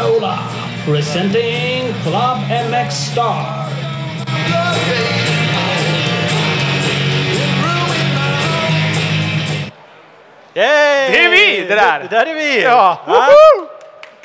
Coca-Cola presenting Club MX Star. Yay! Det är vi, det där. Det, där är vi! Ja.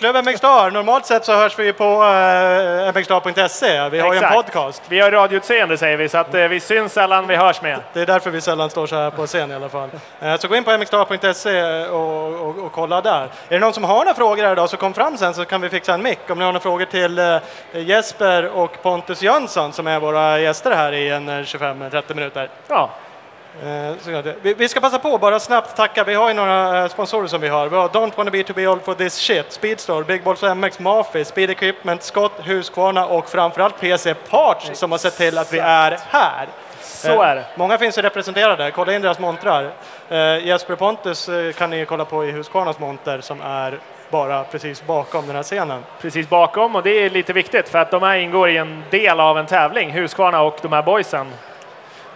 Klubb MX Star. Normalt sett så hörs vi på uh, mxstar.se. Vi har ju en Exakt. podcast. Vi har radioutseende säger vi, så att eh, vi syns sällan, vi hörs med. Det är därför vi sällan står så här på scen i alla fall. Eh, Så gå in på mxstar.se och, och, och kolla där. Är det någon som har några frågor här idag så kom fram sen så kan vi fixa en mick. Om ni har några frågor till eh, Jesper och Pontus Jönsson som är våra gäster här i en eh, 25-30 minuter. Ja, Vi, vi ska passa på bara snabbt tacka. Vi har ju några eh, sponsorer som vi har. Vi har Don't wanna be too be old for this shit, Speedstore, Big Balls MX, Mafi, Speed Equipment, Scott, Husqvarna och framförallt PC Parts som har sett till att vi är här. så Eh, är det. Många finns ju representerade. Kolla in deras montrar. Eh, Jesper Pontus eh, kan ni kolla på i Husqvarnas monter som är bara precis bakom den här scenen. Precis bakom och det är lite viktigt för att de här ingår i en del av en tävling, Husqvarna och de här boysen.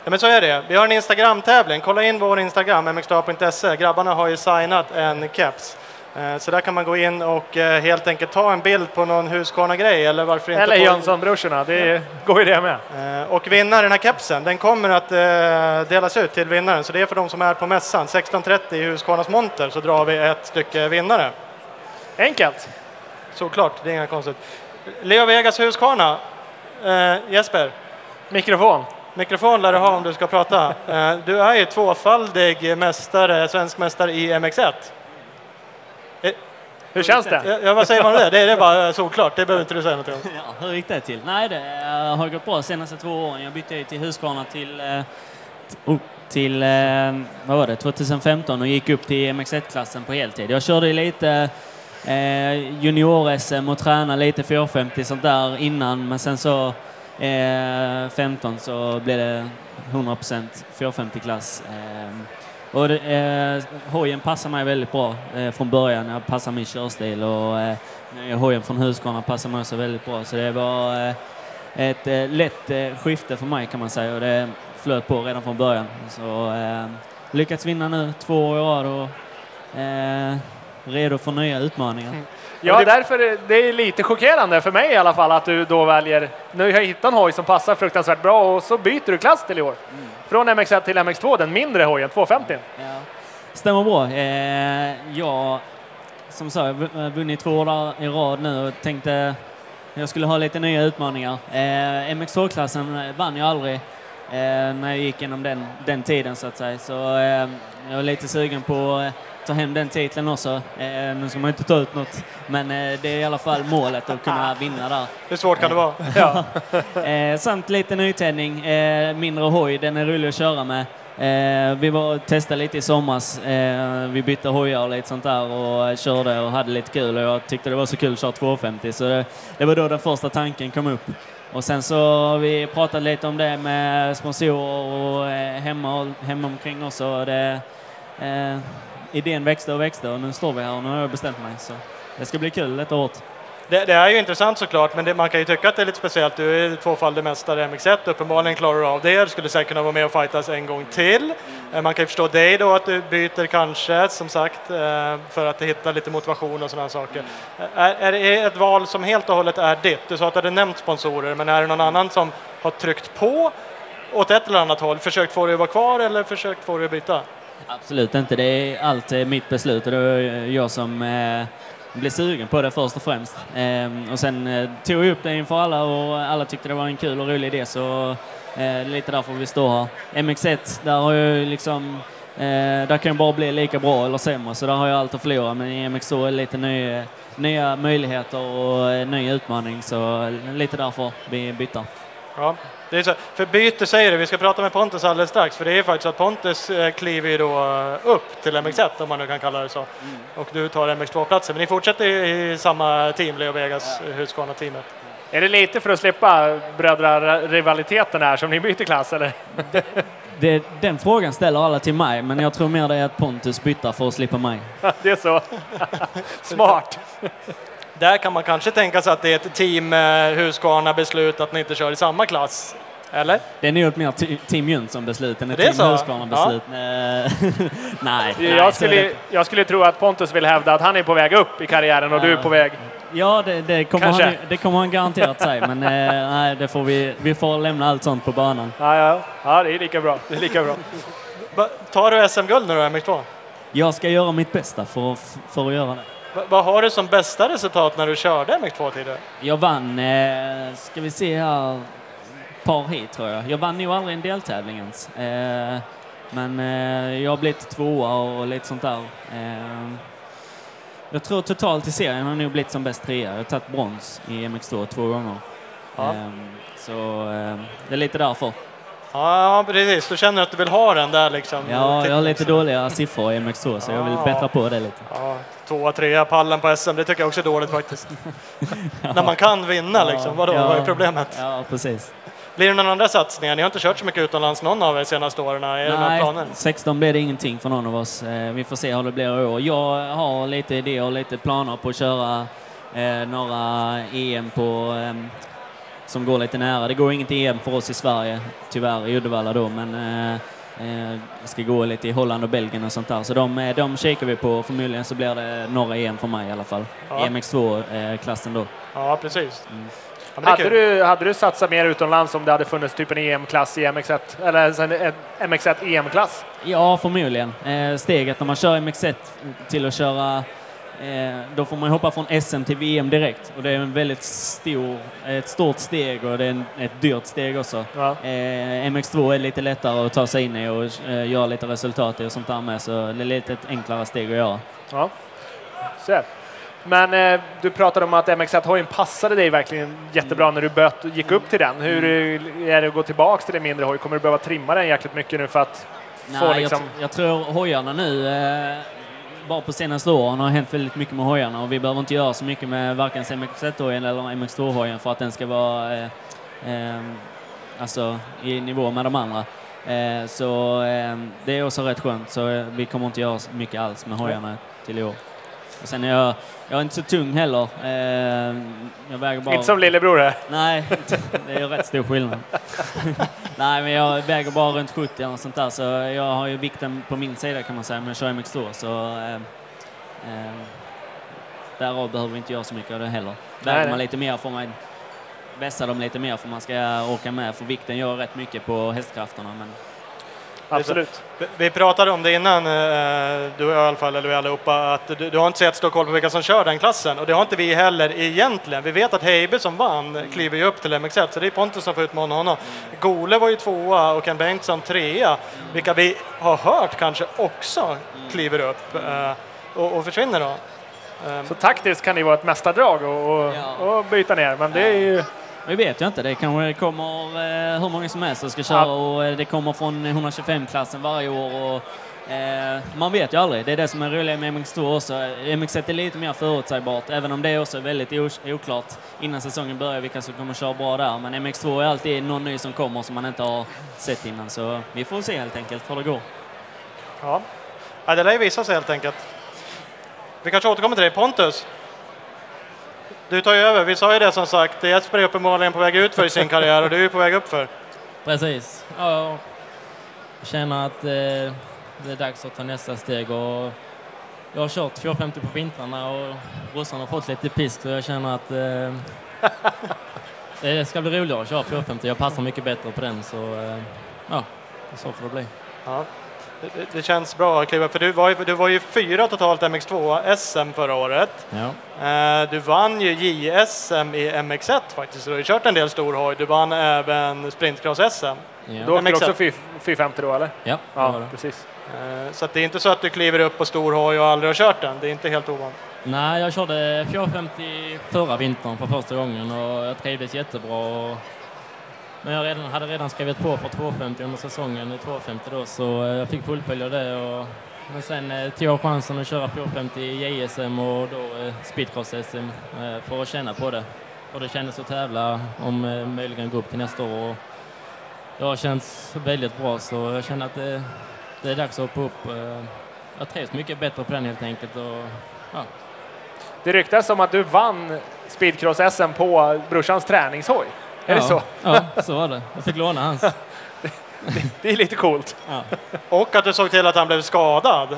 Ja, men så är det. Vi har en Instagram-tävling. Kolla in vår Instagram, mxstar.se. Grabbarna har ju signat en keps. Eh, Så där kan man gå in och eh, helt enkelt ta en bild på någon Husqvarna-grej eller varför inte Eller Jönssonbrorsorna, det går ju det med. Eh, Och vinna den här kepsen, den kommer att delas ut till vinnaren. Så det är för de som är på mässan. 16.30 i Husqvarnas monter så drar vi ett stycke vinnare. Enkelt. Såklart, det är inga konstigt. Leo Vegas Husqvarna. Jesper, Mikrofon. Mikrofon lär du ha om du ska prata. Eh, du är ju tvåfaldig mästare, svensk mästare i MX1. Eh, Hur känns det? Ja, vad säger man om det? Det är, bara solklart, det behöver inte du säga något om. Ja, hur gick det till? Nej, det eh, har gått bra senaste två åren. Jag bytte ju till Husqvarna till, oh, till vad var det, 2015 och gick upp till MX1-klassen på heltid. Jag körde lite junior-SM och tränade lite 450 sånt där innan, men sen så eh, 15 så blev det 100% 450-klass. Eh, och det, eh, hojen passar mig väldigt bra eh, från början. Jag passar min körstil och eh, nya hojen från Husqvarna passar mig också väldigt bra. Så det var eh, ett eh, lätt eh, skifte för mig kan man säga och det flöt på redan från början. Så eh, lyckats vinna nu två år i rad och eh, redo för nya utmaningar. Mm. Ja, därför är det är lite chockerande för mig i alla fall att du då väljer, nu har jag hittat en hoj som passar fruktansvärt bra och så byter du klass till i år. Från MX1 till MX2, den mindre hojen, 250. Ja. Stämmer bra. Eh, jag, som sa, jag har vunnit två år i rad nu och tänkte jag skulle ha lite nya utmaningar. Eh, MX2-klassen vann jag aldrig eh, när jag gick igenom den, den tiden så att säga. Så eh, jag är lite sugen på att ta hem den titeln också. Eh, nu ska man inte ta ut något, men eh, det är i alla fall målet att kunna vinna där. Hur svårt kan det vara? Ja. Eh, samt lite nytändning, mindre hoj, den är rolig att köra med. Vi var och testade lite i somras. Vi bytte hojar och lite sånt där och körde och hade lite kul och jag tyckte det var så kul att köra 250 så det, det var då den första tanken kom upp. Och sen så har vi pratat lite om det med sponsorer och hemma, hemma omkring också. Och det, idén växte och växte och nu står vi här och nu har jag bestämt mig. Så det ska bli kul ett år. Det, det är ju intressant såklart, men det, man kan ju tycka att det är lite speciellt. Du är tvåfaldig mästare i MX1, uppenbarligen klarar du av det. Du skulle säkert kunna vara med och fightas en gång till. Eh, man kan ju förstå dig då att du byter kanske, som sagt, eh, för att hitta lite motivation och sådana saker. Eh, är, är det ett val som helt och hållet är ditt? Du sa att du hade nämnt sponsorer, men är det någon annan som har tryckt på åt ett eller annat håll? Försökt få dig att vara kvar eller försökt få dig att byta? Absolut inte. Det är alltid eh, mitt beslut och det var eh, jag som eh, blev sugen på det först och främst. Ehm, och sen tog jag upp det inför alla och alla tyckte det var en kul och rolig idé så eh, lite därför vi står här. MX1, där har jag ju liksom eh, där kan jag bara bli lika bra eller sämre så där har jag allt att förlora men i MX2 är det lite nya, nya möjligheter och ny utmaning så lite därför vi byter. Ja, det är så. För byte säger du, vi ska prata med Pontus alldeles strax, för det är faktiskt så att Pontus eh, kliver ju då eh, upp till MX1 om man nu kan kalla det så. Och du tar MX2-platsen, men ni fortsätter i, i samma team, Leo Vegas, ja. Husqvarna-teamet. Är det lite för att slippa brödrarivaliteten här som ni byter klass eller? Det, den frågan ställer alla till mig men jag tror mer det är att Pontus byter för att slippa mig. Det är så. Smart. Där kan man kanske tänka sig att det är ett team eh, Husqvarna beslut att ni inte kör i samma klass. Eller? Det är nog ett mer Te- Team Jönsson-beslut än ett är Team? Husqvarna-beslut. Eh, nej, nej, Jag är skulle, det- jag skulle tro att Pontus vill hävda att han är på väg upp i karriären och du är på väg... Ja, det, det, kommer Kanske. han, det kommer han garanterat säga, men eh, nej, det får vi, vi får lämna allt sånt på banan. Ja, ja, ja, det är lika bra. Det är lika bra. Tar du SM-guld nu då, MX2? Jag ska göra mitt bästa för, för att göra det. Va- Vad har du som bästa resultat när du körde MX2 tidigare? Jag vann, eh, ska vi se här, par hit tror jag. Jag vann nog aldrig en deltävling ens. Eh, men eh, jag har blivit tvåa och lite sånt där. Eh, jag tror totalt i serien har jag nog blivit som bäst trea. Jag har tagit brons i MX2 två gånger. Ja. Eh, så eh, det är lite därför. Ja, precis. Du känner att du vill ha den där liksom? Ja, jag har lite titeln. dåliga siffror i MX2 så jag vill Ja. bättra på det lite. Ja, tvåa, trea, pallen på SM, det tycker jag också är dåligt faktiskt. När man kan vinna liksom, vadå, Ja. vad är problemet? Ja, precis. Blir det några andra satsningar? Ni har inte kört så mycket utomlands någon av er senaste åren, är Nej, planer? 16 blir det ingenting för någon av oss. Eh, Vi får se hur det blir i år. Jag har lite idéer och lite planer på att köra eh, några EM på, eh, som går lite nära. Det går inget EM för oss i Sverige, tyvärr, i Uddevalla då, men eh, eh, det ska gå lite i Holland och Belgien och sånt där. Så de, eh, de kikar vi på. Förmodligen så blir det några EM för mig i alla fall. Ja. I MX2-klassen då. Ja, precis. Ja, är Hade du, hade du satsat mer utomlands om det hade funnits typ en EM-klass i MX1? Eller en en MX1 EM-klass? Ja, förmodligen. Eh, steget när man kör MX1 till att köra, eh, då får man hoppa från SM till VM direkt. Och det är en väldigt stor, ett stort steg och det är en, ett dyrt steg också. Ja. Eh, MX2 är lite lättare att ta sig in i och eh, göra lite resultat i och sånt där med, så det är lite ett enklare steg att göra. Ja. Så. Men eh, du pratade om att MX1-hojen passade dig verkligen jättebra när du böt, gick upp till den. Hur eh, är det att gå tillbaks till en mindre hoj? Kommer du behöva trimma den jäkligt mycket nu för att få Nej, liksom... jag, jag tror hojarna nu, eh, bara på senaste åren har det hänt väldigt mycket med hojarna och vi behöver inte göra så mycket med varken MX1-hojen eller MX2-hojen för att den ska vara eh, eh, alltså, i nivå med de andra. Eh, så eh, det är också rätt skönt, så eh, vi kommer inte göra så mycket alls med hojarna till i år. Och sen är jag, jag är inte så tung heller. Eh, jag väger bara... Inte som lillebror här. Nej, det är ju rätt stor skillnad. Nej, men jag väger bara runt 70 eller sånt där, så jag har ju vikten på min sida kan man säga, men jag kör MX2 så eh, eh, därav behöver vi inte göra så mycket av det heller. Väger nej. man lite mer får man vässa dem lite mer för man ska orka med, för vikten gör rätt mycket på hästkrafterna. Men Absolut. Vi- pratade om det innan, eh, du och jag i alla fall, eller vi allihopa, att du, du har inte så jättestor koll på vilka som kör den klassen och det har inte vi heller egentligen. Vi vet att Heibe som vann kliver ju upp till MX1 så det är Pontus som får utmana honom. Gole var ju tvåa och Ken Bengtsson trea, vilka vi har hört kanske också kliver upp eh, och, och försvinner då. Så taktiskt kan det vara ett mästardrag och, och, Ja. och byta ner, men det är ju... vi vet ju inte, det kanske kommer eh, hur många som helst som ska köra och eh, det kommer från 125-klassen varje år. Och, eh, man vet ju aldrig, det är det som är roligt med MX2 också. MX1 är lite mer förutsägbart, även om det också är väldigt oklart innan säsongen börjar vilka som kommer köra bra där. Men MX2 är alltid någon ny som kommer som man inte har sett innan, så vi får se helt enkelt hur det går. Ja. ja, det lär ju visa sig helt enkelt. Vi kanske återkommer till dig. Pontus, du tar ju över. Vi sa ju det som sagt, Jesper är uppenbarligen på väg ut för i sin karriär och du är på väg upp för. Precis. Ja, jag känner att eh, det är dags att ta nästa steg. Och jag har kört 450 på vintrarna och brorsan har fått lite pisk så jag känner att eh, det ska bli roligare att köra 450. Jag passar mycket bättre på den så eh, ja, så får det bli. Ja. Det, det- känns bra att kliva för du var, ju, du var ju fyra totalt MX2 SM förra året. Ja. Eh, Du vann ju JSM i MX1 faktiskt, så du har ju kört en del stor hoj. Du vann även sprintcross-SM. Ja, åkte du MX1. också 450 då, eller? ja, Ja, precis. Eh, Så att det är inte så att du kliver upp på stor hoj och aldrig har kört den. Det är inte helt ovanligt. Nej, jag körde 450 förra vintern för första gången och jag trivdes jättebra. Men jag redan, hade redan skrivit på för 250 under säsongen 250 då, så eh, jag fick fullfölja det. Och, men sen eh, tog jag chansen att köra 450 i JSM och då eh, speedcross-SM eh, för att känna på det. Och det kändes att tävla om eh, möjligen gå upp till nästa år. Och det har känts väldigt bra så jag känner att det, det är dags att hoppa upp. Eh, jag trivs mycket bättre på den helt enkelt. Och, ja, Det ryktas om att du vann speedcross-SM på brorsans träningshoj. Är det så? Ja, så var det. Jag fick låna hans. Det är lite coolt. Ja. Och att du såg till att han blev skadad.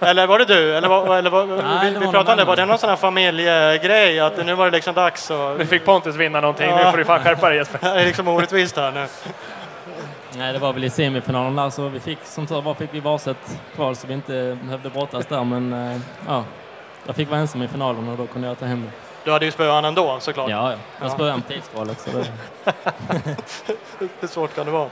Eller var det du? Eller, var, eller var, Nej, vi, det vi pratade om det, var det någon sån här familjegrej? Att nu var det liksom dags och... Nu fick Pontus vinna någonting. Ja. Nu får du fan skärpa dig Jesper. Det är liksom orättvist här nu. Nej, det var väl i semifinalen där så vi fick, som tur var, fick vi varsitt kval så vi inte behövde brottas där. Men eh, ja, jag fick vara ensam i finalen och då kunde jag ta hem det. Du hade ju spöat ändå såklart. Ja, ja. Ja. Jag spöade honom på tidskvalet. Så det, Hur svårt kan det vara?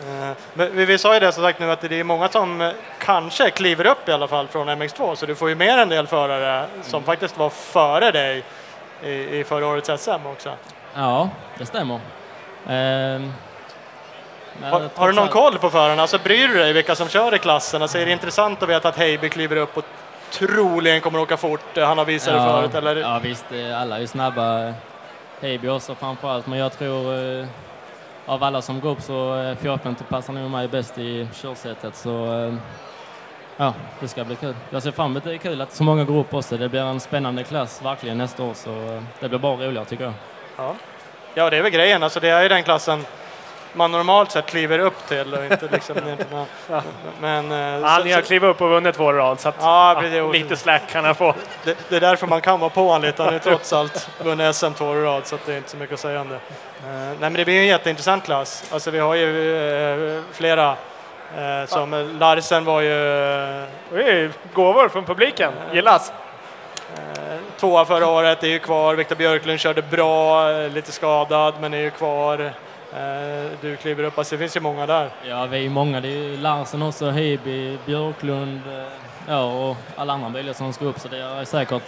Eh, Men vi, sa ju det som sagt nu att det är många som eh, kanske kliver upp i alla fall från MX2 så du får ju med en del förare som faktiskt var före dig i, i förra årets SM också. ja, det stämmer. Ehm, Har, har du någon koll på förarna? Alltså bryr du dig vilka som kör i klassen? Alltså är det intressant att veta att Heiby kliver upp och troligen kommer åka fort? Han har visat det förut eller? Ja visst, eh, alla är ju snabba. Heiby också framför allt, men jag tror eh, av alla som går upp så eh, 450 passar nog mig bäst i körsättet. Så eh, ja, det ska bli kul. Jag ser fram emot det. är kul att så många går upp också. Det blir en spännande klass verkligen nästa år, så eh, det blir bara roligare tycker jag. Ja, det är väl grejen. Alltså, det är ju den klassen man normalt sett kliver upp till. Och inte liksom, inte, men, eh, Han så- har så- klivit upp och vunnit två rad. Så att, Ja, precis. lite slack kan han få. det, det är därför man kan vara på honom lite. Han har trots allt vunnit SM två rad, så det är inte så mycket att säga om det. Eh, nej, men det blir en jätteintressant klass. Alltså, vi har ju eh, flera. som Larsen var ju Oj, gåvor från publiken. Gillas. Tvåa förra året, är ju kvar. Viktor Björklund körde bra, lite skadad, men är ju kvar. Eh, Du kliver upp, alltså det finns ju många där. Ja, vi är ju många. Det är ju Larsen också, Heiby, Björklund, eh, ja och alla andra bilar som ska upp. Så det är säkert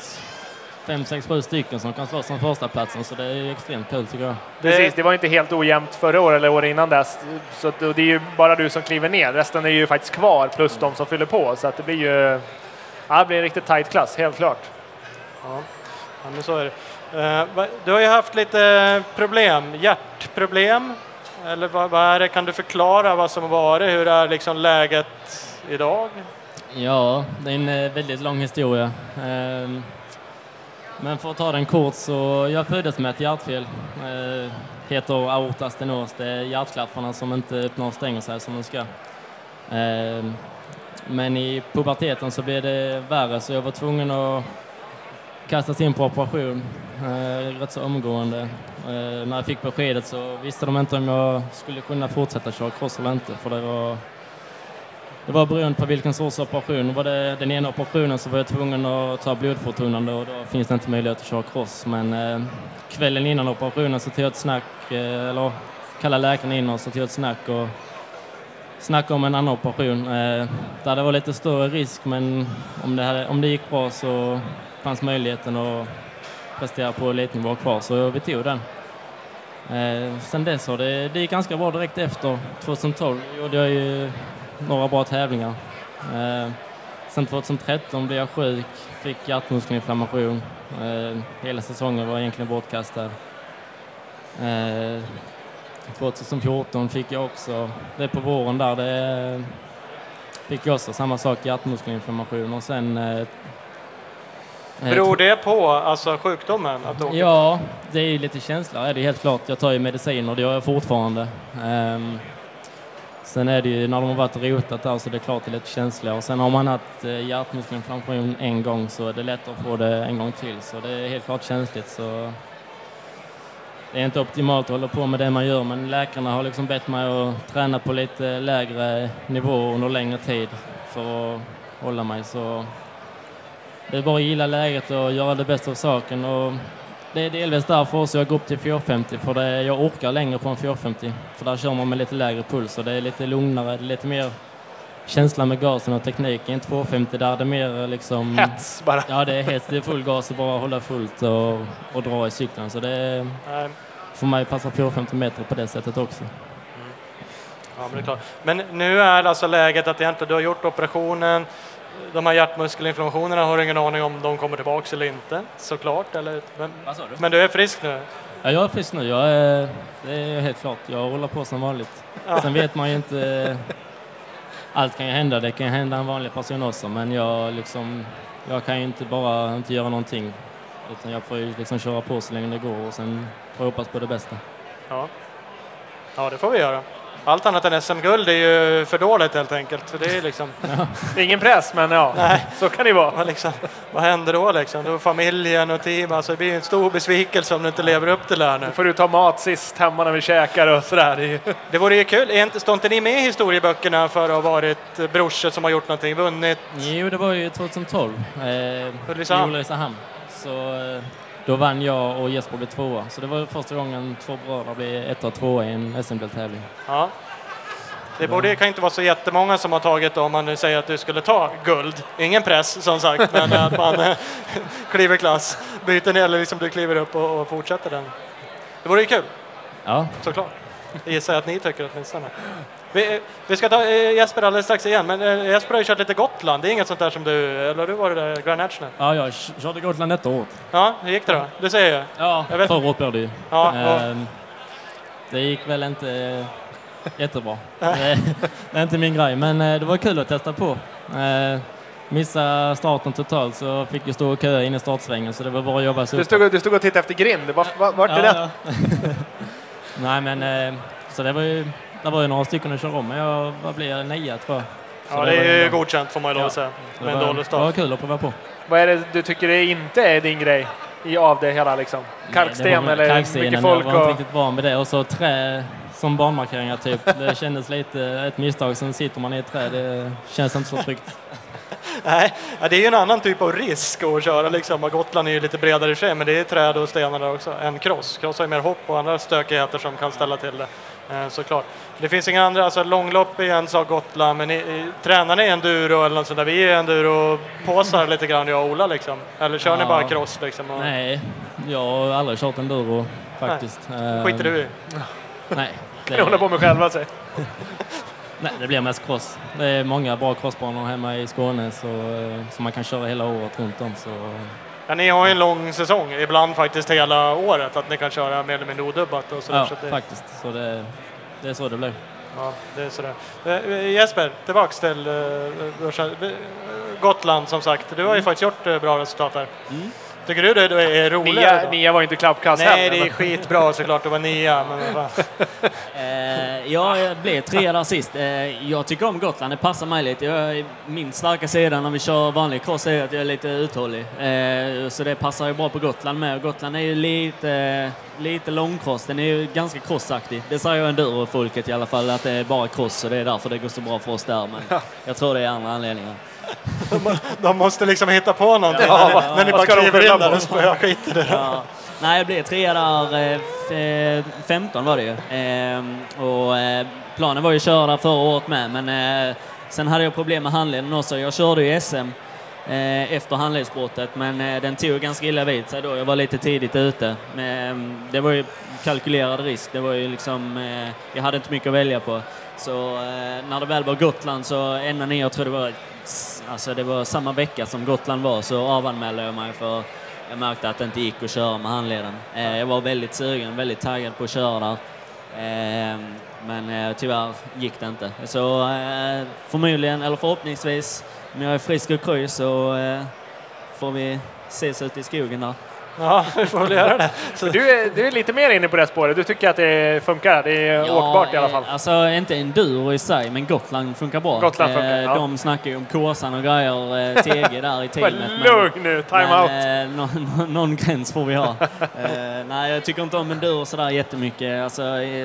fem, sex, sju stycken som kan slåss om första platsen så det är extremt kul tycker jag. Precis, det var inte helt ojämnt förra året eller året innan dess. Så det är ju bara du som kliver ner. Resten är ju faktiskt kvar plus de som fyller på. Så att det blir ju ja, det blir en riktigt tight klass, helt klart. Ja, ja men så är det. Eh, du har ju haft lite problem, hjärtproblem. Eller vad, vad är det? Kan du förklara vad som har varit? Hur är liksom läget idag? Ja, det är en eh, väldigt lång historia. Ehm, men för att ta den kort så jag föddes med ett hjärtfel. Det Heter aorta stenos. Det är hjärtklaffarna som inte öppnar och stänger sig som de ska. Ehm, men i puberteten så blev det värre så jag var tvungen att kastas in på operation eh, rätt så omgående. Eh, när jag fick beskedet så visste de inte om jag skulle kunna fortsätta köra cross eller inte för det var det var beroende på vilken sorts operation. Var det den ena operationen så var jag tvungen att ta blodförtunnande och då finns det inte möjlighet att köra cross. Men eh, kvällen innan operationen så tog jag ett snack, eh, eller kallade läkaren in och så tog jag ett snack och snackade om en annan operation. Eh, där det var lite större risk men om det, hade, om det gick bra så fanns möjligheten att prestera på elitnivå kvar så vi tog den. Eh, sen dess har det, det gick ganska bra direkt efter 2012 gjorde jag ju några bra tävlingar. Eh, sen 2013 blev jag sjuk, fick hjärtmuskelinflammation. Eh, hela säsongen var egentligen bortkastad. Eh, 2014 fick jag också, det på våren där, det fick jag också samma sak, hjärtmuskelinflammation och sen eh, Beror det på alltså, sjukdomen? Att Ja, det är ju lite känsla, är det helt klart. Jag tar ju mediciner, det gör jag fortfarande. Ehm, sen är det ju när de har varit rotat där så det är klart det är lite känsligare. Och sen har man haft eh, hjärtmuskelinflammation en gång så är det lättare att få det en gång till. Så det är helt klart känsligt. Så det är inte optimalt att hålla på med det man gör men läkarna har liksom bett mig att träna på lite lägre nivå under längre tid för att hålla mig. Så det är bara att gilla läget och göra det bästa av saken. Och det är delvis därför också jag går upp till 450, för det, jag orkar längre på en 450. För där kör man med lite lägre puls och det är lite lugnare, det är lite mer känsla med gasen och teknik. Inte 250 där det är mer liksom... Hets bara. Ja, det är hets, det är full gas och bara hålla fullt och, och dra i cykeln. Så det är, Nej. för mig passar 450 meter på det sättet också. Ja, men, det är klart. men nu är alltså läget att egentligen du har gjort operationen. De här hjärtmuskelinflammationerna har du ingen aning om de kommer tillbaks eller inte, såklart. Eller, men, du? men du är frisk nu? Ja, jag är frisk nu. Jag är, det är helt klart. Jag håller på som vanligt. Sen vet man ju inte... Allt kan ju hända. Det kan ju hända en vanlig person också. Men jag, liksom, jag kan ju inte bara inte göra någonting. Utan jag får ju liksom köra på så länge det går och sen får jag hoppas på det bästa. Ja. ja, det får vi göra. Allt annat än SM-guld är ju för dåligt helt enkelt. För det är liksom, Det är ingen press, men ja, Nej. så kan det vara. vad, liksom, vad händer då liksom? Då familjen och team, alltså det blir en stor besvikelse om du inte lever upp till det här nu. Nu får du ta mat sist hemma när vi käkar och sådär. Det ju- Det vore ju kul, är inte, står inte ni med i historieböckerna för att ha varit brorsor som har gjort någonting, vunnit? Jo, det var ju 2012 eh, Ulricehamn. Så eh, då vann jag och Jesper blev tvåa. Så det var första gången två bröder blev ett och tvåa i en SM-deltävling. Ja. Det borde, kan inte vara så jättemånga som har tagit om man nu säger att du skulle ta guld. Ingen press som sagt, men att man eh, kliver klass, byter ner eller liksom du kliver upp och, och fortsätter den. Det vore ju kul, Ja, såklart. Det gissar jag att ni tycker åtminstone. Vi, vi ska ta eh, Jesper alldeles strax igen, men eh, Jesper har ju kört lite Gotland. Det är inget sånt där som du, eller du varit där Grand National? ja jag körde Gotland ett år. Ja, hur gick det då? Du säger ju. Ja, Jag vet- förra året blev det ju. Ja, Ehm, det gick väl inte eh, jättebra. det, det är inte min grej, men det var kul att testa på. Uh, missa starten totalt så fick jag stå och köa in i startsvängen så det var bara att jobba sig Du stod, du stod och tittade efter grind. Vart, vart, vart är Ja, det? ja. Nej men, så det var ju, det var ju några stycken att köra om, men jag vad blir jag, nia tror jag. Så ja, det var är ju godkänt får man ju lov att säga. det Med en dålig det var start. kul att prova på. Vad är det du tycker det inte är din grej i, av det hela liksom? Kalksten Nej, det eller kalkstenen, mycket folk? Jag var inte Och, riktigt van vid det. Och så trä som banmarkeringar typ. Det kändes lite ett misstag. Sen sitter man i ett träd. Det känns inte så tryggt. Nej, det är ju en annan typ av risk att köra liksom. Gotland är ju lite bredare i sig, men det är träd och stenar där också. En cross. Cross har ju mer hopp och andra stökigheter som kan ställa till det. Eh, såklart. Det finns inga andra, alltså långlopp är en sak Gotland, men i, i, tränar ni enduro eller något sånt där? Vi är enduro-påsar lite grann, jag och Ola liksom. Eller kör ni Ja. bara cross liksom? Och Nej, jag har aldrig kört enduro faktiskt. Eh, skiter du i? Nej. kan du hålla på med själva sig? nej, det blir mest cross. Det är många bra crossbanor hemma i Skåne så, eh, som man kan köra hela året runt om. Så, Ja, ni har ju en lång säsong, ibland faktiskt hela året, att ni kan köra mer eller mindre odubbat och sådär. ja, så det, faktiskt. Så det, det är så det blir. Ja, det är sådär. Eh, Jesper, tillbaks till eh. Eh, Gotland som sagt. Du har ju faktiskt gjort eh, bra resultat där. Mm. Tycker du det är roligare? Nia, då? nia var inte klappkass Nej, heller, det är men- skitbra såklart att vara nia. Men. Eh, jag blev trea där sist. Eh, jag tycker om Gotland, det passar mig lite. Jag, min starka sida när vi kör vanlig cross är att jag är lite uthållig. Eh, så det passar ju bra på Gotland med. Gotland är ju lite, lite långcross, den är ju ganska crossaktig. Det säger enduro-folket i alla fall, att det är bara cross och det är därför det går så bra för oss där. Men jag tror det är andra anledningar. De måste liksom hitta på någonting Ja, när, vad- ni, när ni bara kliver in där och spöar skit i det. Ja. Nej, jag blev trea där. Eh, f- eh, 15 var det ju. Ehm, och, eh, planen var ju att köra där förra året med, men eh, sen hade jag problem med handleden också. Jag körde ju SM eh, efter handledsbrottet, men eh, den tog ganska illa vid sig då. Jag var lite tidigt ute. Men, eh, det var ju kalkylerad risk. Det var ju liksom, eh, jag hade inte mycket att välja på. Så eh, när det väl var Gotland så ända ner, jag tror det var, alltså det var samma vecka som Gotland var, så avanmälde jag mig för jag märkte att det inte gick att köra med handleden. Eh, jag var väldigt sugen, väldigt taggad på att köra där. Ehm, men eh, tyvärr gick det inte. Så eh, förmodligen, eller förhoppningsvis, om jag är frisk och kry så får vi ses ute i skogen där. Ja, vi får väl göra det. Så, Du är, du är lite mer inne på det spåret. Du tycker att det funkar. Det är åkbart i alla fall. eh, Alltså inte enduro i sig, men Gotland funkar bra. Gotland funkar, Eh, ja. De snackar ju om Kåsan och grejer, eh, TG där i teamet. Lugn nu, time men, out. Eh, någon, gräns får vi ha. eh, nej, jag tycker inte om enduro sådär jättemycket. Alltså,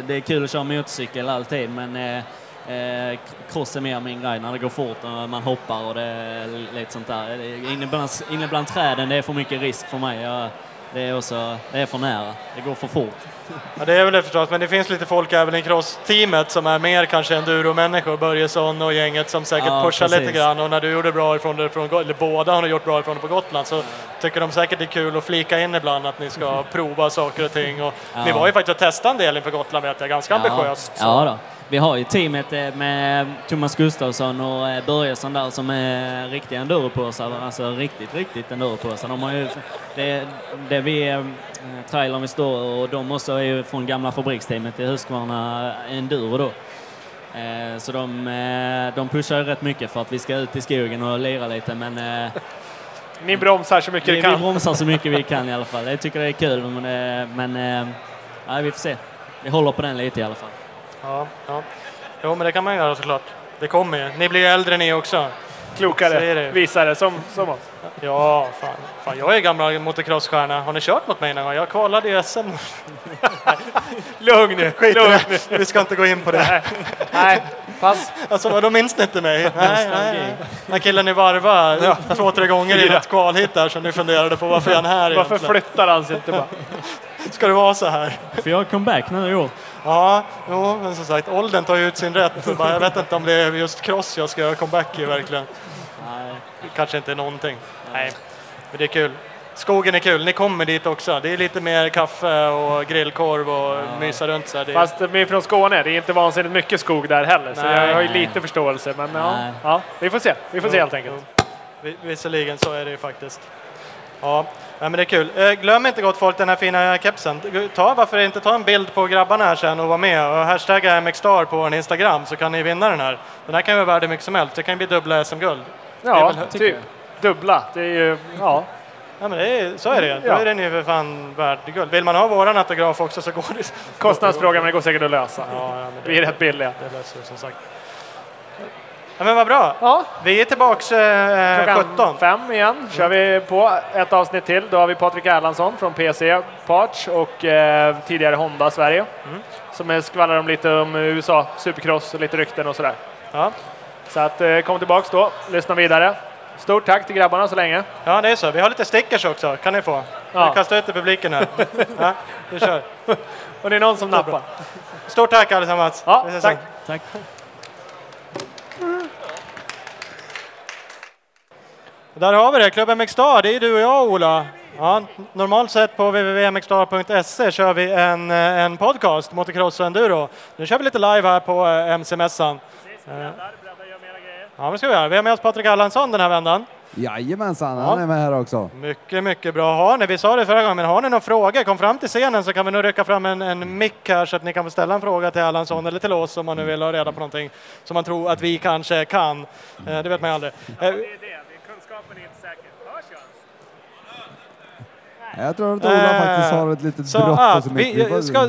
det är kul att köra motorcykel alltid, men eh, eh, cross är mer min grej när det går fort och man hoppar och det är lite sånt där. Inne bland, inne bland träden, det är för mycket risk för mig. Jag, det är också, det är för nära. Det går för fort. ja, det är väl det förstås, men det finns lite folk även i crossteamet som är mer kanske enduro-människor. Börjesson och gänget som säkert Ja, pushar precis. lite grann. Och när du gjorde bra ifrån från, Go- eller båda har ni gjort bra ifrån det på Gotland, så tycker de säkert det är kul att flika in ibland att ni ska prova saker och ting. Och Ni Ja. var ju faktiskt och testade en del inför Gotland vet jag, ganska ambitiöst. så- Ja, då. Vi har ju teamet eh, med Thomas Gustafsson och eh, Börjesson där som är riktiga enduropåsar. Alltså riktigt, riktigt enduropåsar. De har ju, det, det vi, eh, trailern vi står och de också är ju från gamla fabriksteamet i Husqvarna Enduro då. Så de, de pushar ju rätt mycket för att vi ska ut i skogen och lira lite men Ni bromsar så mycket vi, ni vi kan. bromsar så mycket vi kan i alla fall. Jag tycker det är kul men, men nej, vi får se. vi håller på den lite i alla fall. Ja, ja. Jo, men det kan man göra såklart. Det kommer ju. Ni blir äldre ni också. Klokare, det. visare som, som oss. Ja, fan. fan jag är gammal motocrossstjärna. Har ni kört mot mig någon gång? Jag kvalade i SM. Lugn nu, Skit lugn nu. Vi ska inte gå in på det. Nej, nej, pass. Alltså vadå, minns ni inte mig? Nej, nej, nej. Den killen ni varvade två, tre gånger i ett kvalhit där som ni funderade på varför är han här Varför egentligen? flyttar han sig inte bara? Ska det vara så här? För jag kom back nu i år. Ja, jo, men som sagt, åldern tar ju ut sin rätt. Jag vet inte om det är just cross jag ska göra comeback i verkligen. Nej. Kanske inte någonting. Nej, men det är kul. Skogen är kul, ni kommer dit också. Det är lite mer kaffe och grillkorv och mysa runt så här. Det är... Fast vi är från Skåne, det är inte vansinnigt mycket skog där heller. Så Nej. jag har ju lite förståelse. Men ja, ja, vi får se. Vi får se Jo, helt enkelt. jo. Vi- Visserligen så är det ju faktiskt. Ja, ja men det är kul. Eh, Glöm inte gott folk den här fina kepsen. Ta, varför inte ta en bild på grabbarna här sen och vara med och hashtagga MXstar på vår Instagram så kan ni vinna den här. Den här kan ju vara värd mycket som helst. Det kan ju bli dubbla SM-guld. Det Ja, väl- tycker typ. Dubbla. Det är ju, ja. Ja men det är, så är det Då Ja. är den ju för fan värd guld. Vill man ha våran autograf också så går det. Kostnadsfråga, men det går säkert att lösa. Ja, ja men Vi är det, rätt billiga. det löser det som sagt. Ja men vad bra. Ja, Vi är tillbaks eh, klockan 17. fem igen kör vi på ett avsnitt till. Då har vi Patrik Erlandsson från PC Parts och eh, tidigare Honda Sverige. Mm. Som är skvallrar om lite om USA, supercross och lite rykten och sådär. Ja. Så att eh, kom tillbaks då, lyssna vidare. Stort tack till grabbarna så länge. ja det är så. Vi har lite stickers också. Kan ni få? Ja. Vi kastar ut i publiken här. Ja, vi kör. Och det är någon som nappar. Stort tack allesammans. Ja, tack. sen. Tack. Där har vi det, Klubben MXstar, det är du och jag Ola. Ja, normalt sett på www.mxstar.se kör vi en, eh, en podcast, Motocross och Enduro. Nu kör vi lite live här på eh, MC-mässan. Ja, det ska vi göra. Vi har med oss Patrik Erlandsson den här vändan. Jajamensan, Ja. han är med här också. Mycket, mycket bra. Har ni, vi sa det förra gången, men har ni några frågor, kom fram till scenen så kan vi nog rycka fram en, en mick här så att ni kan få ställa en fråga till Erlandsson eller till oss om man nu vill ha reda på någonting som man tror att vi kanske kan. Eh, Det vet man ju aldrig. Eh, Det är det, kunskapen är inte säker. Hörs jag? Tror att Ola Eh, faktiskt har ett litet Så brott att mycket. Vi ska,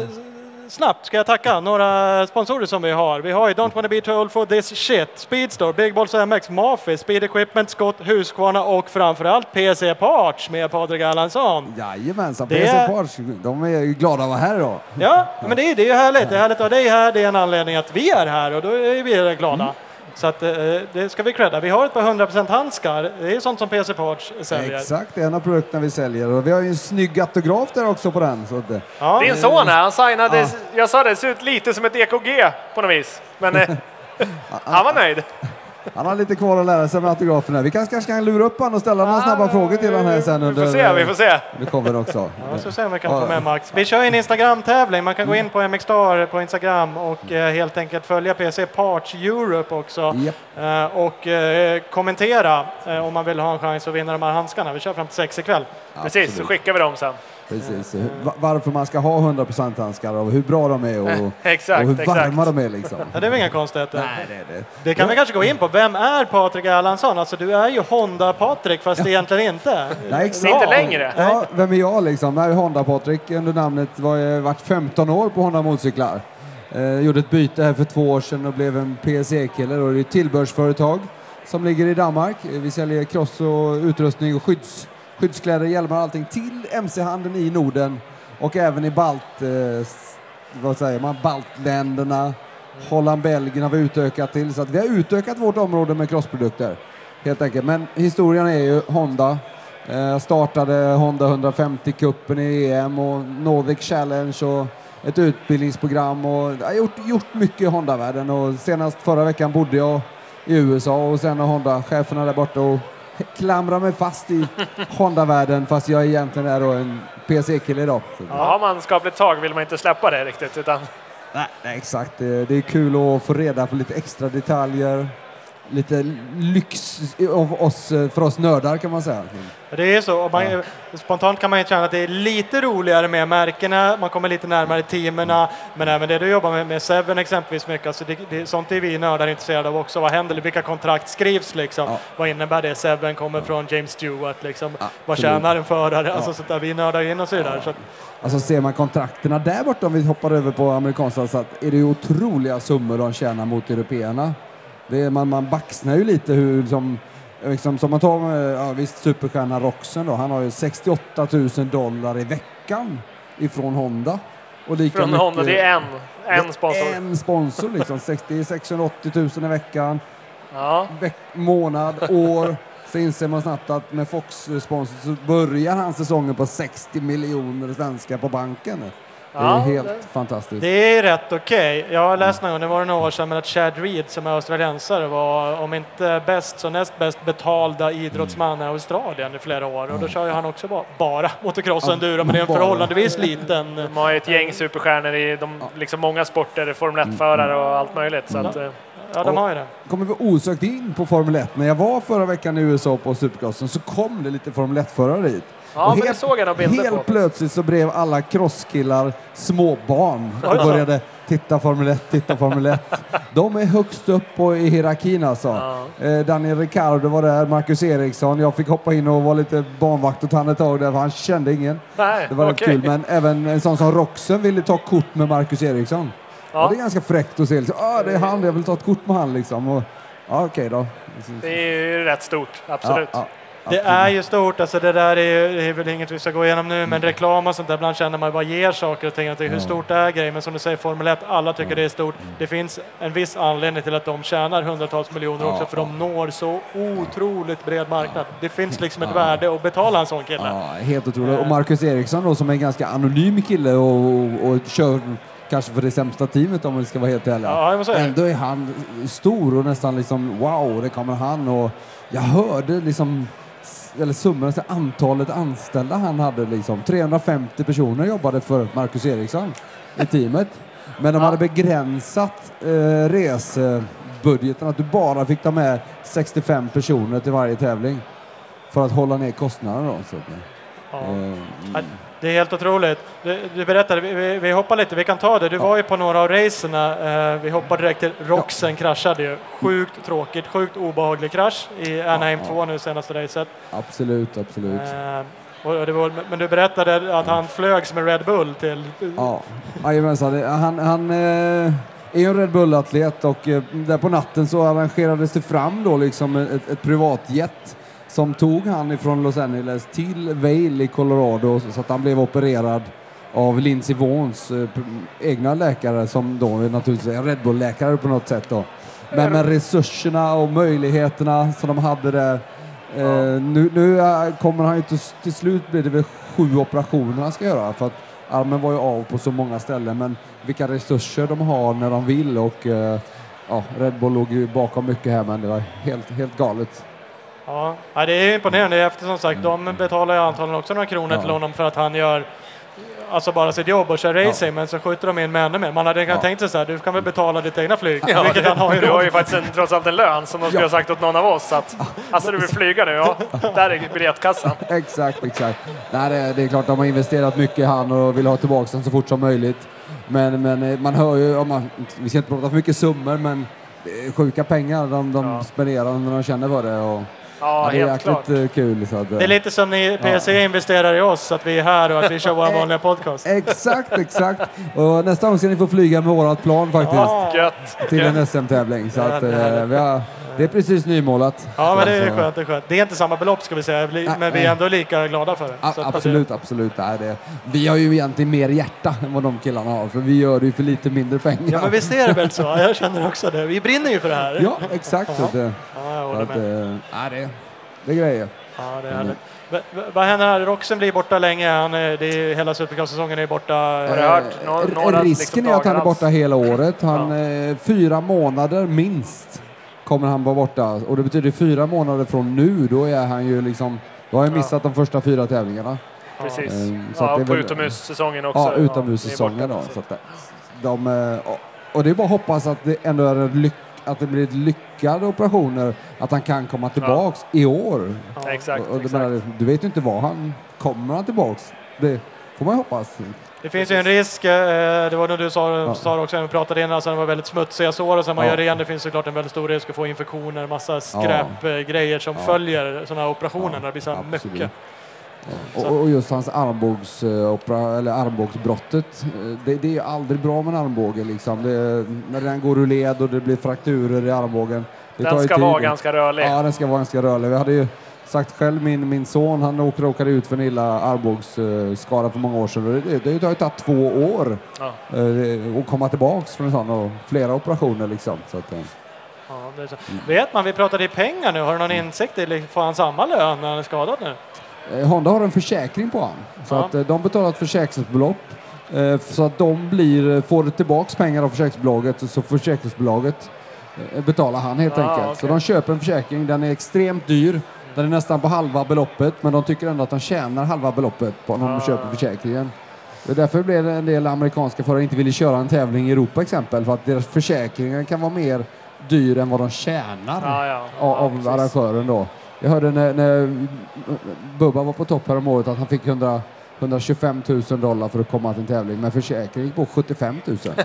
snabbt ska jag tacka några sponsorer som vi har. Vi har ju Don't wanna be too old for this shit, Speedstore, Big Balls MX, Mafi, Speed Equipment, Scott, Husqvarna och framförallt PC Parts med Patrik Erlandsson. Jajamensan, Det- PC Parts, de är ju glada att vara här idag. Ja, men det är, ju härligt. Det är härligt att ha dig här. Det är en anledning att vi är här och då är vi glada. Så att, eh, det ska vi credda. Vi har ett par 100% handskar. Det är sånt som PC Parts säljer. Exakt, det är en av produkterna vi säljer. Och vi har ju en snygg autograf där också på den. Så att, eh, Ja. Din son här, han signade, Ja. jag sa det, det ser ut lite som ett EKG på något vis. Men eh, han var nöjd. Han har lite kvar att lära sig med autografen här. Vi kanske, kanske kan lura upp honom och ställa några snabba frågor till honom här sen Vi under... får se, vi får se. Det kommer också. Ja, så ser vi vi kan få med Max. Vi kör en Instagram-tävling. Man kan gå in på MXstar på Instagram och eh, helt enkelt följa PC Parts Europe också. Japp. Eh, och eh, kommentera om man vill ha en chans att vinna de här handskarna. Vi kör fram till sex ikväll. Precis, så Absolut. skickar vi dem sen. Precis. Va- Varför man ska ha 100% handskar och hur bra de är och, Exakt, och hur exakt. varma de är liksom. Ja, det är väl inga konstigheter. Nej, det är det. Det kan vi kanske gå in på. Vem är Patrik Erlandsson? Alltså du är ju Honda-Patrik fast egentligen inte. Nej, exakt. Inte längre. Ja, vem är jag liksom? Jag är Honda-Patrik under namnet. Var jag varit 15 år på Honda motorcyklar. Eh, gjorde ett byte här för två år sedan och blev en PSE-kille. Och det är ett tillbehörsföretag som ligger i Danmark. Eh, Vi säljer cross och utrustning och skydds, skyddskläder, hjälmar och allting till MC-handeln i Norden och även i Balt, eh, vad säger man, baltländerna. Holland, Belgien har vi utökat till. Så att vi har utökat vårt område med crossprodukter. Helt enkelt. Men historien är ju Honda. Eh, startade Honda 150-cupen i EM och Nordic Challenge och ett utbildningsprogram och jag har gjort, gjort mycket i Honda-världen och senast förra veckan bodde jag i USA och sen har Honda-cheferna där borta och klamrar mig fast i Honda-världen fast jag egentligen är då en PC-kille idag. Ja, har man skapligt tag vill man inte släppa det riktigt. Utan, nej, nej, exakt. Det är kul att få reda på lite extra detaljer. Lite lyx av oss, för oss nördar kan man säga. Det är så. Och man, Spontant kan man ju känna att det är lite roligare med märkena, man kommer lite närmare teamerna, men även det du jobbar med, med Seven exempelvis mycket, alltså det, det, sånt är vi nördar intresserade av också. Vad händer? Vilka kontrakt skrivs liksom? Ja. Vad innebär det? Seven kommer från James Stewart liksom. Vad tjänar en förare? Ja. Alltså sånt där, vi nördar in oss i det där. Så Alltså ser man kontrakterna där borta, om vi hoppar över på amerikanska, så att är det ju otroliga summor de tjänar mot européerna. Det man, man baxnar ju lite hur som, liksom, som man tar med, ja, visst superstjärnan Roxen då, han har ju 68 000 dollar i veckan ifrån Honda. Och lika Från mycket- Honda, det är en, en sponsor. En sponsor liksom, 60, 680 000 i veckan, Ja. veck, månad, år. Så inser man snabbt att med Fox-sponsor så börjar han säsongen på 60 miljoner svenskar på banken. Det är Ja, helt det- fantastiskt. det är rätt okej. Jag har läst någon gång, det var några år sedan, men att Chad Reed som är australiensare var om inte bäst så näst bäst betalda idrottsman i Australien i flera år. Och då kör ju han också ba- bara motocross och Ja, enduro, men det är en bara. förhållandevis liten De har ju ett gäng superstjärnor i de, liksom många sporter, Formel 1-förare och allt möjligt. Så att, eh, Ja, de har ju det. kommer vi osökt in på Formel 1. När jag var förra veckan i USA på Supercrossen så kom det lite Formel 1-förare dit. Ja, Och men det såg jag några bilder helt på. plötsligt så blev alla crosskillar småbarn och började titta Formel 1, titta Formel 1. De är högst upp på, i hierarkin alltså. Ja. Eh, Daniel Ricciardo var där, Marcus Eriksson. Jag fick hoppa in och vara lite barnvakt åt han ett tag där för han kände ingen. Nej, Det var okej. kul. Men även en sån som Roxen ville ta kort med Marcus Eriksson. Ja. Ja. det är ganska fräckt att se. Liksom, ah, det är han, jag vill ta ett kort med han liksom. Och, ja, okej då. Det är ju rätt stort, absolut. Ja, Det är ju stort, alltså det där är, ju- det är väl inget vi ska gå igenom nu, men reklam och sånt där, ibland känner man bara ger saker och ting, att hur stort det är grejen, men som du säger, Formel 1, alla tycker det är stort. Det finns en viss anledning till att de tjänar hundratals miljoner också, för de når så otroligt bred marknad. Det finns liksom ett värde att betala en sån kille. Ja, helt otroligt. Och Marcus Eriksson då som är en ganska anonym kille och, och, och kör kanske för det sämsta teamet om vi ska vara helt ärliga. Ja. Ändå är han stor och nästan liksom wow, det kommer han och jag hörde liksom eller summan, alltså antalet anställda han hade liksom. 350 personer jobbade för Marcus Eriksson i teamet. Men de hade begränsat eh, resebudgeten, att du bara fick ta med 65 personer till varje tävling. För att hålla ner kostnaderna då. Så, Ja. eh, Ja, Det är helt otroligt. Du, du berättade, vi, vi, vi hoppar lite, vi kan ta det. Du var ju på några av racerna. Eh, vi hoppar direkt till Roxen kraschade ju. Sjukt tråkigt, sjukt obehaglig krasch i Anaheim 2 nu senaste racet. absolut, absolut. Eh, var, men du berättade att han flögs med Red Bull till... Ja, jajamensan. Han, han eh, är ju en Red Bull-atlet och eh, där på natten så arrangerades det fram då liksom ett, ett privatjet som tog han ifrån Los Angeles till Vail i Colorado så att han blev opererad av Lindsey Vaughns eh, egna läkare som då är naturligtvis är Red Bull-läkare på något sätt då. Men med resurserna och möjligheterna som de hade där Eh, nu nu kommer han ju till, till slut blir det väl sju operationer han ska göra för att armen var ju av på så många ställen men vilka resurser de har när de vill och eh, ja, Red Bull låg ju bakom mycket här men det var helt, helt galet. Ja, ja, det är imponerande efter som sagt, de betalar ju antagligen också några kronor Ja. till honom för att han gör alltså bara sitt jobb och kör racing, men så skjuter de in med ännu mer. Man hade Ja. tänkt sig så här, du kan väl betala ditt egna flyg, Ja, vilket han har ju du har ju faktiskt en, trots allt en lön som de skulle Ja. ha sagt åt någon av oss. Att, alltså du vill flyga nu? Ja, där är biljettkassan. Exakt, exakt. Nej, det, det är klart de har investerat mycket i han och vill ha tillbaka den så fort som möjligt. Men, men eh, man hör ju, om man, vi ska inte prata för mycket summor men det är sjuka pengar de, de Ja. spenderar när de känner för det. Och, Ja, det är helt klart. jäkligt eh, kul. Så att, eh, Det är lite som ni PSE investerar i oss, att vi är här och att vi kör vår vanliga podcast. Exakt, exakt. Och nästa gång ska ni få flyga med vårat plan faktiskt. Ja, Gött. Till en SM-tävling. Så Ja, att, eh, vi har, det är precis nymålat. ja men det är skönt, det är skönt. Det är inte samma belopp ska vi säga, men vi är ändå lika glada för det. A- Så att- absolut, absolut. Nej, det, vi har ju egentligen mer hjärta än vad de killarna har, för vi gör det ju för lite mindre pengar. Ja men visst är det väl så, jag känner också det. Vi brinner ju för det här. Ja, exakt. Så att, eh, Ja, jag håller att, med. eh, nej, det, det är grejer. Ja, det är härligt. Va- va- Vad händer här? Roxen blir borta länge. Han är, det är, hela Supercross-säsongen är borta. Har hört Eh, nå- r- några Risken liksom är att han är dagar borta hela året. Han, eh, fyra månader minst kommer han vara borta. Och det betyder fyra månader från nu, då är han ju liksom... Då har han missat de första fyra tävlingarna. Precis. Ehm, så Ja, på väl- utomhussäsongen också. Ja, utomhussäsongen då. Så att de, eh, och- det är bara att hoppas att det ändå är en lyck, att det blir lyckade operationer, att han kan komma tillbaks i år. Exakt. Och, och exakt. menar, du vet ju inte vad han kommer han tillbaks. Det får man ju hoppas. Det finns ju en risk, eh, det var det du sa, Ja. sa också när vi pratade innan, alltså det var väldigt smutsiga sår och sen man Ja. gör ren, det finns såklart en väldigt stor risk att få infektioner, massa skräpgrejer som följer sådana här operationer när det blir så här absolut. mycket. Och, och just hans armbågs, eh, eller armbågsbrottet, eh, det, det är aldrig bra med en armbåge. Liksom. Det, när den går ur led och det blir frakturer i armbågen. Det tar Den ska tid. vara ganska rörlig. Ja, den ska vara ganska rörlig. Vi hade ju sagt själv, min, min son han åk- råkade ut för en illa armbågsskada för många år sedan. Det, det, det har ju tagit två år Ja. eh, att komma tillbaks från en sån och flera operationer liksom. Så att, eh, Ja, det så. Vet man, vi pratade i pengar nu, har du någon Mm. insikt i, får han samma lön när han är skadad nu? Eh, Honda har en försäkring på han. Så Ja. att de betalar ett försäkringsbelopp. Så att de blir, får tillbaks pengar av försäkringsbolaget och så försäkringsbolaget betalar han helt Ah, enkelt. Så okej. de köper en försäkring, den är extremt dyr. Den är nästan på halva beloppet men de tycker ändå att de tjänar halva beloppet på när de Ah. köper försäkringen. Det är därför blev det en del amerikanska förare inte ville köra en tävling i Europa exempel för att deras försäkringar kan vara mer dyr än vad de tjänar Ja, ja. av, Ja, av precis. arrangören då. Jag hörde när, när Bubba var på topp här om året att han fick 100, 125 000 dollar för att komma till en tävling med försäkring på 75 000.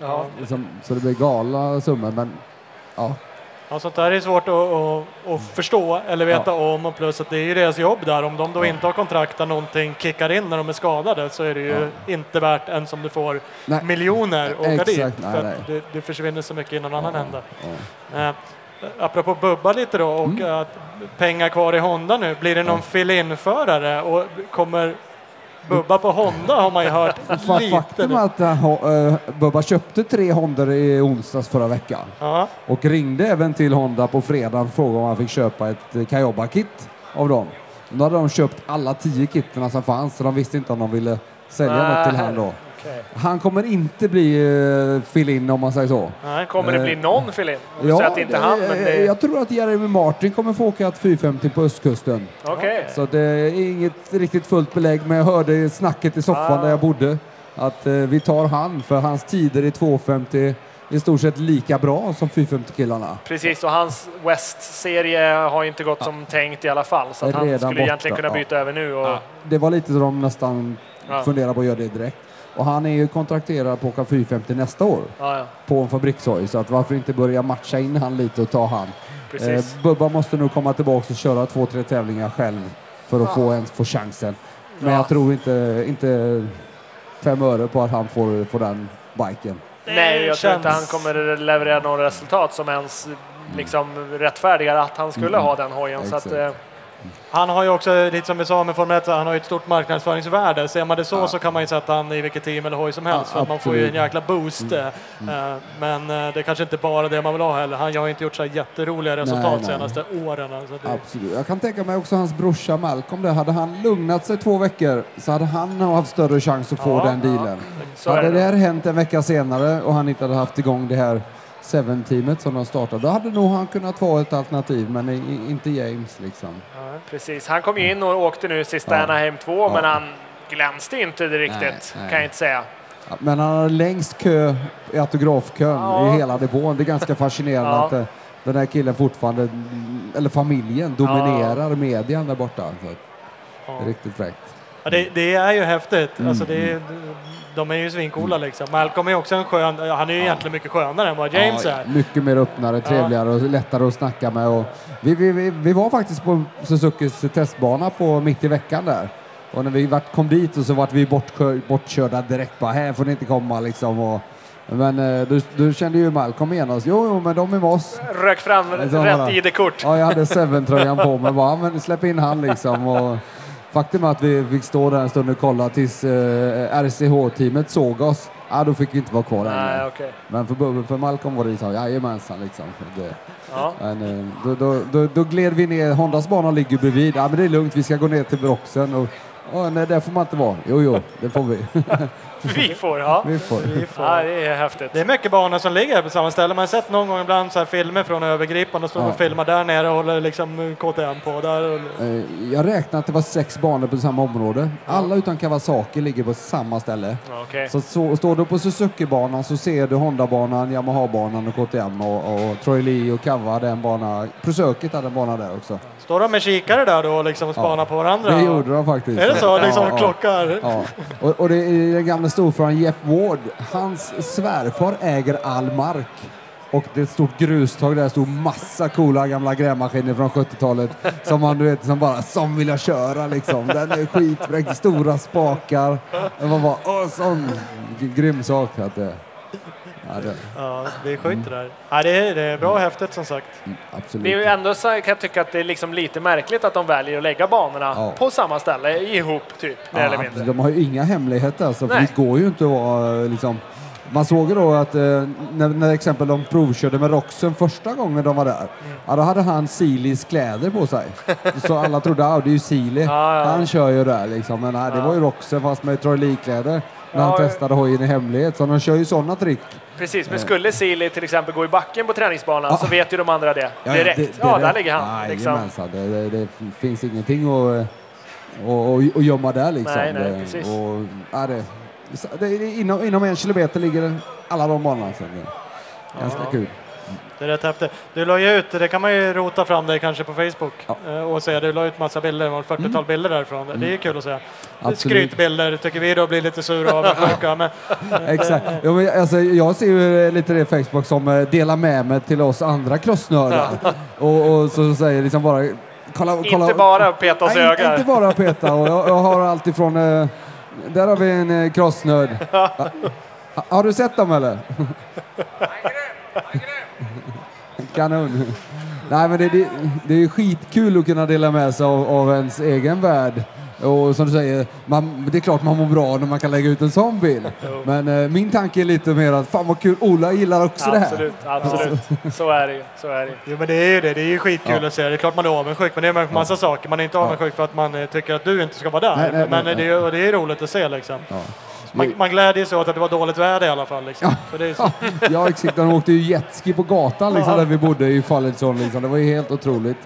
Ja. Liksom, så det blir galna summor men ja. Ja, sånt där är svårt att, att, att förstå eller veta om och plus att det är ju deras jobb där. Om de då inte har kontrakt där någonting kickar in när de är skadade så är det ju inte värt ens om du får Nej. miljoner att åka Exakt, dit. nej, för nej. det, det försvinner så mycket i någon annan ände. ja. Eh, apropå Bubba lite då och Mm. att pengar kvar i Honda nu. Blir det någon fill-in-förare och kommer Bubba på Honda har man ju hört Fa- lite. Faktum nu. är att ho- eh, Bubba köpte tre Hondor i onsdags förra veckan Ja, och ringde även till Honda på fredag och frågade om han fick köpa ett uh, Kayoba-kit av dem. Då hade de köpt alla tio kitterna som fanns så de visste inte om de ville sälja något till han då. Okej. Han kommer inte bli uh, fill-in om man säger så. nej. Kommer det bli någon fill-in? Säger att inte han, men eh, det... Jag tror att Jeremy Martin kommer få åka ett 450 på östkusten. Okej. Så det är inget riktigt fullt belägg, men jag hörde snacket i soffan Ah. där jag bodde att eh, vi tar han, för hans tider i 250 är i stort sett lika bra som 450-killarna. Precis, och hans West-serie har inte gått som tänkt i alla fall. Så han skulle borta, egentligen kunna ja. byta över nu. Och, Det var lite så de nästan Ja. funderade på att göra det direkt. Och han är ju kontrakterad på åka 450 nästa år ja, ja, på en fabrikshoj, så att varför inte börja matcha in han lite och ta han. Eh, Bubba måste nog komma tillbaka och köra två, tre tävlingar själv för att få, ens få chansen. Men Ja. jag tror inte, inte fem öre på att han får, får den biken. Nej, jag tror inte han kommer leverera några resultat som ens liksom rättfärdigar att han skulle Mm. ha den hojen. Så att, Exakt. eh, Han har ju också, lite som vi sa med Formel 1, han har ju ett stort marknadsföringsvärde. Ser man det så Ja. så kan man ju sätta han i vilket team eller hoj som helst Ja, för man får ju en jäkla boost. eh, eh, Men eh, det är kanske inte bara det man vill ha heller. Han har ju inte gjort så jätteroliga resultat Nej, de nej. senaste åren. Alltså det, Absolut. Jag kan tänka mig också hans brorsa Malcolm där. Hade han lugnat sig två veckor så hade han haft större chans att få Ja, den dealen. är hade det. det här hänt en vecka senare och han inte hade haft igång det här Seven-teamet som de startade, då hade nog han kunnat vara ett alternativ, men i, i, inte James liksom. Ja, precis. Han kom ju in och åkte nu sista Ja. Anaheim 2, Ja. men han glänste inte det riktigt, Nej, nej. kan jag inte säga. Ja, Men han har längst kö i autografkön Ja. i hela depån. Det är ganska fascinerande Ja. att eh, den här killen fortfarande, eller familjen, dominerar median där borta. Så att, ja. det är riktigt fräckt. Ja, det, det är ju häftigt. Mm. Alltså det är, de är ju svincoola liksom. Malcolm är också en skön, han är ju egentligen mycket skönare än vad James Ja, är. Mycket mer öppnare, trevligare och lättare att snacka med. Och vi, vi, vi, vi var faktiskt på Suzukis testbana på mitt i veckan där. Och när vi vart, kom dit och så vart vi bortkör, bortkörda direkt. Bara, här får ni inte komma liksom. Och, men eh, då, då kände ju Malcolm igen oss. Jo, jo, men de är med oss. Rök fram Så rätt ID-kort. Ja, jag hade Seven-tröjan på mig. Bara, men släpp in han liksom. Och faktum är att vi fick stå där en stund och kolla tills eh, RCH-teamet såg oss. Ja, då fick vi inte vara kvar. Nej, okej. Men för, för Malcolm var det så, jajamensan liksom. Det, Ja. men, eh, då, då, då, då gled vi ner, Hondas bana ligger bredvid. Ja men det är lugnt, vi ska gå ner till Broxen och Åh, nej, där får man inte vara. Jo, jo, det får vi. Vi får, ja. vi får. Ja, det är häftigt. Det är mycket banor som ligger här på samma ställe. Man har sett någon gång ibland så här filmer från övergripande och står Ja. och filmar där nere och håller liksom KTM på. Där. Eh, Jag räknar att det var sex banor på samma område. Alla utan Kawasaki ligger på samma ställe. Okej. Så, så står du på Suzuki-banan så ser du Honda-banan, Yamaha-banan och KTM och, och Troy Lee och Kawa hade en bana. Pro Circuit hade en bana där också. Står de med kikare där då och liksom och spanar på varandra? Det gjorde de faktiskt. Är det så? Liksom Ja, ja. klockar? Ja. Och, och det är den gamla storföraren Jeff Ward. Hans svärfar äger all mark. Och det är ett stort grustag där det stod massa coola gamla grävmaskiner från 70-talet som man du vet, som bara som vill jag köra liksom. Den är skitfräck, stora spakar. Det var bara, åh, sån grym sak att det, ja, det Ja, det är sjukt det där. Ja, det, är, det är bra och häftigt som sagt. absolut. Det är ju ändå så kan jag tycka att det är liksom lite märkligt att de väljer att lägga banorna Ja. på samma ställe ihop, typ, mer eller mindre. De har ju inga hemligheter alltså, för Nej. det går ju inte att vara liksom... Man såg ju då att eh, när, när exempel de provkörde med Roxen första gången de var där, Mm. ja, då hade han Silis kläder på sig. Så alla trodde att det är ju Sili. Ja, ja. Han kör ju där liksom. Men nej, det var ju Roxen fast med Troy Lee-kläder när Ja, han testade hojen i hemlighet. Så de kör ju sådana trick. Precis, men skulle Sili till exempel gå i backen på träningsbanan Ja. så vet ju de andra det direkt. det- ja, det- där ligger han. Liksom. Jajamensan, det, det, det finns ingenting att, att, att, att gömma där liksom. Nej, nej, det, precis. Och, ja, det, det, inom, inom en kilometer ligger alla de banorna. Det ganska Ja. kul. Det är rätt häftigt. Du la ju ut, det kan man ju rota fram dig kanske på Facebook Ja. eh, och se. Du la ut massa bilder, det var ett 40-tal bilder därifrån. Det är ju kul att se. Absolut. Skrytbilder tycker vi då blir lite sura av avundsjuka. Men Exakt. Ja, men, alltså, jag ser ju lite det Facebook som eh, delar med mig till oss andra crossnördar. Och, och så säger liksom bara kolla, kolla. Inte bara peta oss i ögat. Inte bara peta. Och jag, jag har allt ifrån... Eh, där har vi en eh, crossnörd. Ha, har du sett dem eller? Kanon. Nej men det, det, det är skitkul att kunna dela med sig av, av ens egen värld. Och som du säger, man, det är klart man mår bra när man kan lägga ut en sån bild. Men eh, min tanke är lite mer att fan vad kul, Ola gillar också det här. Absolut, absolut. Så är det ju. Så är det ju. Jo men det är ju det, det är ju skitkul Ja. att se. Det är klart man är avundsjuk, men det är en massa saker. Man är inte avundsjuk för att man eh, tycker att du inte ska vara där. Nej, nej, men nej, det, är, och det är roligt att se liksom. Ja. Man, man glädjer sig åt att det var dåligt väder i alla fall. Liksom. För det är så, Ja, exakt. De åkte ju jetski på gatan liksom, där vi bodde i Fallenson. Liksom. Det var ju helt otroligt.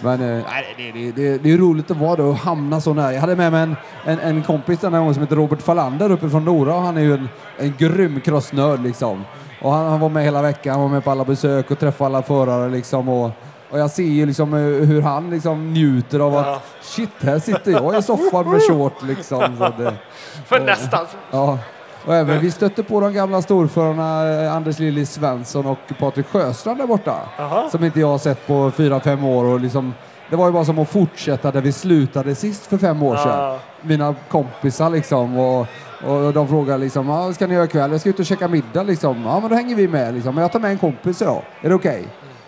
Men eh, det, det, det, det är roligt att vara där och hamna så nära. Jag hade med mig en, en, en kompis den här gången som heter Robert Fallander uppe från Nora. och Han är ju en, en grym crossnörd liksom. Och han, han var med hela veckan. Han var med på alla besök och träffade alla förare liksom. Och, och jag ser ju liksom eh, hur han liksom njuter av Ja. att shit, här sitter jag i soffan med short liksom. Så det, För nästan. Ja, och även vi stötte på de gamla storförarna eh, Anders Lilly Svensson och Patrik Sjöstrand där borta. Jaha. Som inte jag har sett på fyra, fem år. Och liksom, det var ju bara som att fortsätta där vi slutade sist för fem år sedan. Ja. Mina kompisar liksom. Och, och de frågade liksom, ah, ska ni göra ikväll? Jag ska ut och käka middag liksom. Ja, men då hänger vi med liksom. Men jag tar med en kompis idag. Är det okej?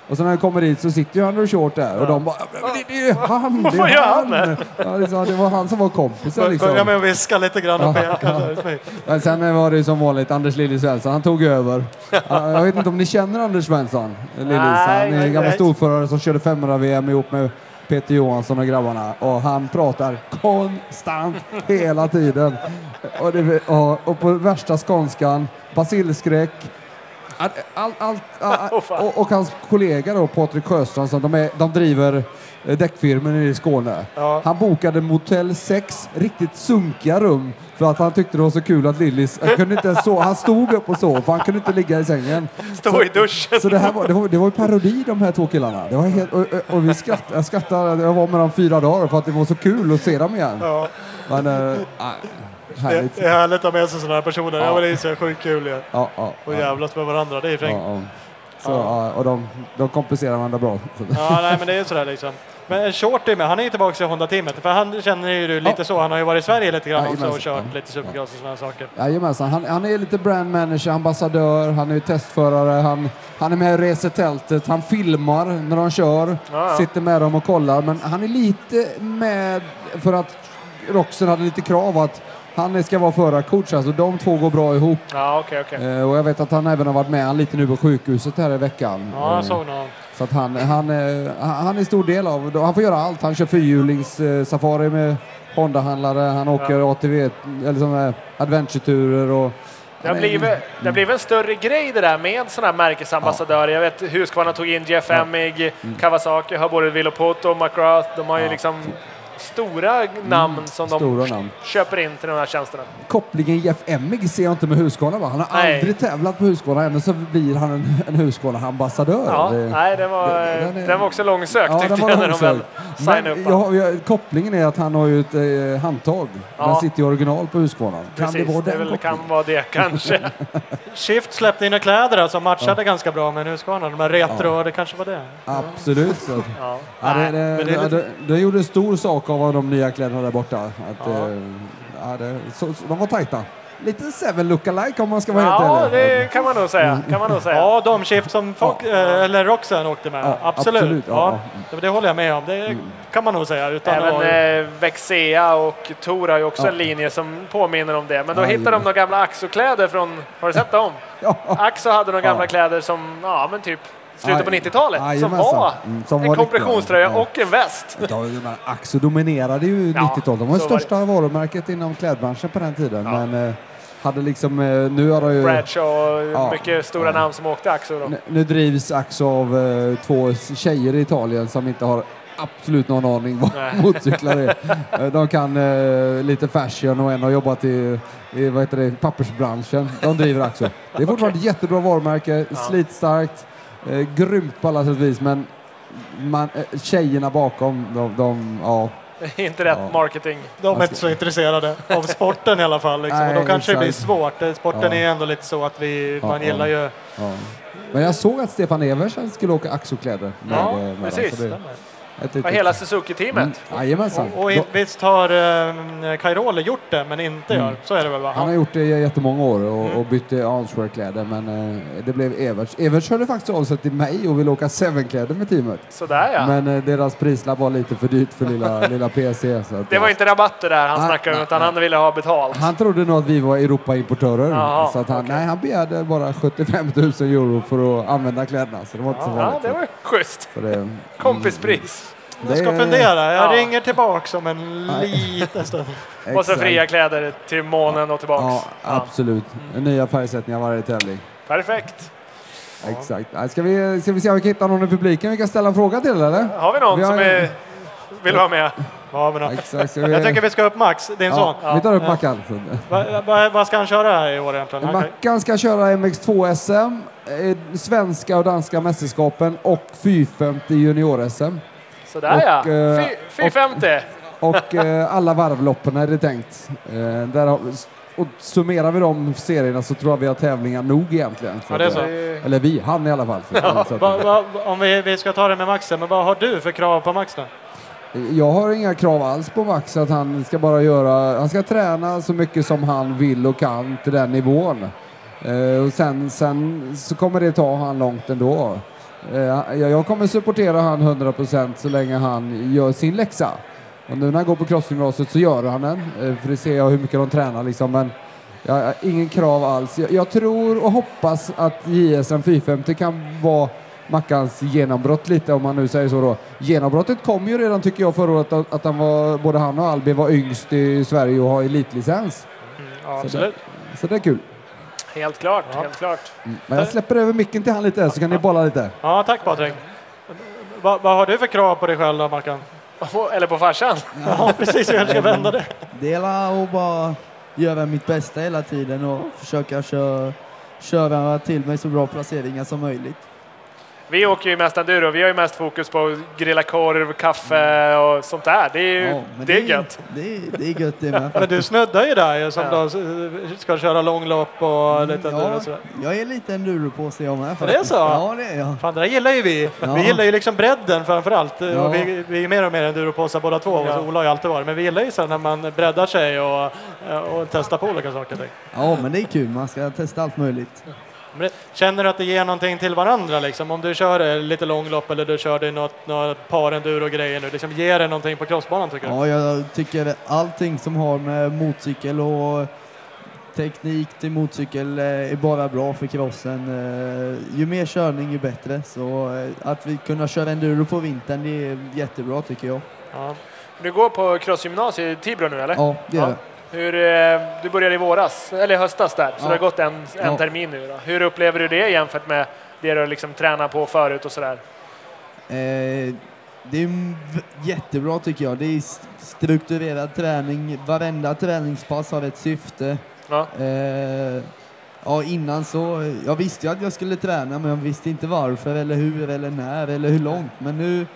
Och så när jag kommer dit så sitter ju Andrew Short där och de bara "Men det, det är han! Det är han! Ja, liksom, det var han som var kompisen liksom. Börja med att viska lite grann och peka. Men sen var det ju som vanligt Anders Lilly Svensson, han tog över. Ja, Jag vet inte om ni känner Anders Svensson? Lillis. Han är en gammal storförare som körde 500-VM ihop med Peter Johansson och grabbarna. Och han pratar konstant hela tiden. Och, det, och, och på värsta skånskan, basilskräck. Allt, Åh, fan. och, och hans kollega då, Patrik Sjöstrand, som de, är, de driver eh, däckfirmen i Skåne. Ja. Han bokade motell 6, riktigt sunkiga rum, för att han tyckte det var så kul att Lillis... Han, kunde inte sova. han stod upp och sov, för han kunde inte ligga i sängen. Stå i duschen. Så det, här var, det, var, det var parodi de här två killarna. Det var helt, och, och- vi skrattade, jag skrattade, jag var med dem fyra dagar för att det var så kul att se dem igen. Ja. Men, äh, härligt. det är härligt att ha med sig sådana här personer. Ja. Ja. men det är så sjukt kul ju. Ja, ja, Och jävlas med varandra, det är fränt. ja. Så, och de, de kompenserar varandra bra. Ja, nej men det är sådär liksom. Men Short är med, han är ju tillbaka i Honda-teamet. För han känner ju du lite så, han har ju varit i Sverige lite grann också och kört lite supercross och sådana saker. Jajamensan, han, han är lite brand manager, ambassadör, han är testförare, han, han är med och reser tältet, han filmar när de kör, sitter med dem och kollar. Men han är lite med för att Roxen hade lite krav att han ska vara förarcoach, alltså de två går bra ihop. Ja, okej, okej. Eh, och jag vet att han även har varit med han lite nu på sjukhuset här i veckan. Ja, jag Eh, såg. Så att han, han, eh, han är stor del av, han får göra allt. Han kör fyrhjulings-safari med Honda-handlare, han åker ATV, eller här adventure-turer och... Det har, han blivit, det har blivit en större grej det där med sådana här märkesambassadörer. Jag vet Husqvarna tog in GF Emig, Kawasaki har både Villopoto och McGrath. De har ju Mm. Ja. liksom stora namn som de Stora namn. köper in till de här tjänsterna. Kopplingen Jeff Emmig ser jag inte med Husqvarna va? Han har Nej. aldrig tävlat på Husqvarna, ändå så blir han en, en Husqvarna-ambassadör. Ja, Det- nej, den var, det- den är- den var också långsökt Ja, tyckte den var jag när de väl signade upp jag, jag, kopplingen är att han har ju ett eh, handtag. Ja. Den sitter i original på Husqvarna. Kan Precis, det vara det den väl, kopplingen? kan vara det kanske. Shift släppte in kläder där som matchade ganska bra med en Husqvarna. De här retro, det kanske var det. Absolut. Ja. Ja, det, det, det det, det, det gjorde stor sak av de nya kläderna där borta. Att, Ja. eh, ja, det, så, så, de var tajta. Lite Seven look-alike om man ska vara helt ja, ärlig. det kan man nog säga. Kan man nog säga. Ja, de Shift som folk, eh, eller Roxen åkte med. Ja, absolut. absolut, ja, Mm. Ja, det, håller jag med om. Det kan man nog säga. Utan Även att, eh, Vexea och Tor har ju också Ja. en linje som påminner om det. Men då Ja, hittar de några gamla Axo-kläder från... Har du sett dem? Ja. Axo hade några gamla Ja. kläder som, ja men typ slutet på Aj- 90-talet. Som jajamensan. var Mm, som en var kompressionströja. Ja. och en väst. Ja, Axo dominerade ju Ja, 90-talet. De var det så var det. största varumärket inom klädbranschen på den tiden. Ja. Men eh, hade liksom, eh, nu har de ju... Bradshaw och Ja. mycket stora Ja. namn som åkte Axo då. Nu, nu drivs Axo av eh, två tjejer i Italien som inte har absolut någon aning vad motorcyklar är. Eh, De kan eh, lite fashion och en har jobbat i, i vad heter det, pappersbranschen. De driver Axo. Det är fortfarande ett jättebra varumärke, slitstarkt, eh, grymt på alla sätt och vis men man, eh, tjejerna bakom, de, de ja, Inte rätt Ja. marketing. de är inte så intresserade av sporten i alla fall. Liksom. Nej, och då kanske det blir exakt. svårt. Eh, Sporten Ja. är ändå lite så att vi, Ja, man ja. gillar ju... ja. Men jag såg att Stefan Evers skulle åka Axo-kläder. med, Ja, med precis. så det ett litet- hela Suzuki-teamet. Mm, Jajamensan. Och, och Då- visst har eh, Cairoli gjort det, men inte Mm. gör. Så är det väl va? Han har gjort det i jättemånga år och, Mm. och bytte Answear-kläder men eh, det blev Everts. Everts hörde faktiskt av sig till mig och ville åka Seven-kläder med teamet. Sådär ja. Men eh, deras prislapp var lite för dyrt för lilla, lilla PC. Så att, Det var inte rabatter där han Nej, snackade om, nej, utan nej. han ville ha betalt. Han trodde nog att vi var Europa-importörer. Jaha, så att han, nej, han begärde bara 75 000 euro för att använda kläderna. Så det var inte så Ja, det var schysst. Så det, Kompispris. Jag ska fundera. Jag Ja. ringer tillbaks om en liten stund. Och så exakt. fria kläder till månen och tillbaks. Ja, Ja. absolut. Nya färgsättningar varje tävling. Perfekt. Exakt. Nej, Ska vi, ska vi se om vi kan hitta någon i publiken vi kan ställa en fråga till eller? Har vi någon Vi har som är, vill vara med? Vad vi något? Exakt. Vi, Jag tycker vi ska upp Max, din son. ja, vi tar upp Mackan. Va- va- Vad ska han köra här i år egentligen? Mackan ska köra MX2 SM, eh, svenska och danska mästerskapen och 450 junior-SM. Sådär ja. Och, eh, Fy- 450. Och eh, alla varvloppen är det tänkt. Eh, där har, och summerar vi de serierna så tror jag vi har tävlingar nog egentligen. Ja, det så. eh, Eller vi, han i alla fall. Att, Va, va, om vi, vi ska ta det med Max, men vad har du för krav på Max då? Jag har inga krav alls på Max att han ska bara göra, han ska träna så mycket som han vill och kan till den nivån. Eh, och sen, sen så kommer det ta han långt ändå. Eh, jag, kommer supportera han 100% så länge han gör sin läxa. Och nu när han går på crossgymnasiet så gör han den, eh, för det ser jag hur mycket de tränar liksom. Men jag har ingen krav alls. Jag, jag tror och hoppas att JSM 450 kan vara Mackans genombrott lite om man nu säger så då. Genombrottet kom ju redan tycker jag förra året att, att han var, både han och Albin var yngst i Sverige och har elitlicens. Ja, Så absolut. Så det är kul. Helt klart, Ja. helt klart. Men jag släpper över micken till han lite så kan ni bolla lite. Ja, tack Patrik. Va, vad har du för krav på dig själv då, Mackan? Eller på farsan. Ja, precis hur jag ska vända det. Det är att bara göra mitt bästa hela tiden och försöka köra, köra till mig så bra placeringar som möjligt. Vi åker ju mest enduro. Vi har ju mest fokus på att grilla korv, kaffe och sånt där. Det är ju Ja, det är gött. Det, är- det är gött det med. Men du snuddar ju där som Ja. då ska köra långlopp och lite enduro Mm, ja, och sådär. jag är lite enduropåse jag med. det är faktiskt. så? Ja, det är jag. Fan, det där gillar ju vi. Ja. Vi gillar ju liksom bredden framför allt. Ja. Vi, vi är mer och mer enduropåsar båda två. Ja. Och Ola har ju alltid varit. Men vi gillar ju så när man breddar sig och, och testar på olika saker. Ja, men det är kul. Man ska testa allt möjligt. Känner du att det ger någonting till varandra liksom? Om du kör lite långlopp eller du kör dig något, något par enduro-grejer nu, liksom ger det någonting på crossbanan tycker du? Ja, jag tycker allting som har med motorcykel och teknik till motorcykel eh, är bara bra för crossen. Eh, ju mer körning ju bättre. Så eh, att vi kunna köra enduro på vintern det är jättebra tycker jag. Ja. Du går på crossgymnasiet i Tibro nu eller? Ja, det gör jag. Hur, eh, du började i våras, eller i höstas där, så Ja. det har gått en, en Ja. termin nu. Då. Hur upplever du det jämfört med det du liksom tränar på förut och sådär? Eh, det är jättebra tycker jag. Det är st- strukturerad träning. Varenda träningspass har ett syfte. Ja. Eh, ja, innan så, jag visste ju att jag skulle träna men jag visste inte varför eller hur eller när eller hur långt. Men nu,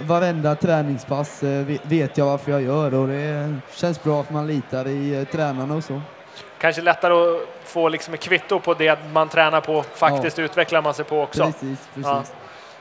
varenda träningspass eh, ve- vet jag varför jag gör och det känns bra att man litar i eh, tränarna och så. Kanske lättare att få liksom ett kvitto på det man tränar på, faktiskt utvecklar man sig på också. Precis, precis. Ja.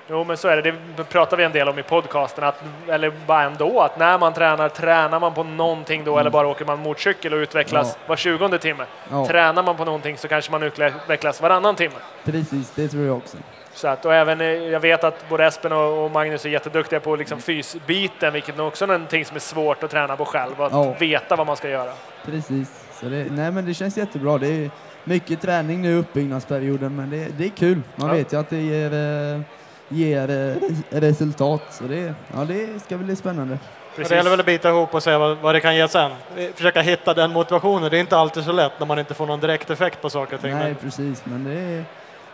Jo, men så är det. Det pratar vi en del om i podcasten, att, eller bara ändå, att när man tränar, tränar man på någonting då eller bara åker man motorcykel och utvecklas Ja. var tjugonde timme. Ja. Tränar man på någonting så kanske man utvecklas varannan timme. Precis, det tror jag också. Så att, och även, eh, jag vet att både Espen och Magnus är jätteduktiga på liksom fysbiten, vilket också är någonting som är svårt att träna på själv, att Ja. veta vad man ska göra. Precis. Så det, nej men det känns jättebra. Det är mycket träning nu i uppbyggnadsperioden men det, det är kul. Man Ja. vet ju att det ger, eh, ger eh, res- resultat. Så det, ja, det ska bli spännande. Det gäller väl att bita ihop och se vad, vad det kan ge sen. Försöka hitta den motivationen. Det är inte alltid så lätt när man inte får någon direkt effekt på saker och ting. Nej Men precis, men det, är,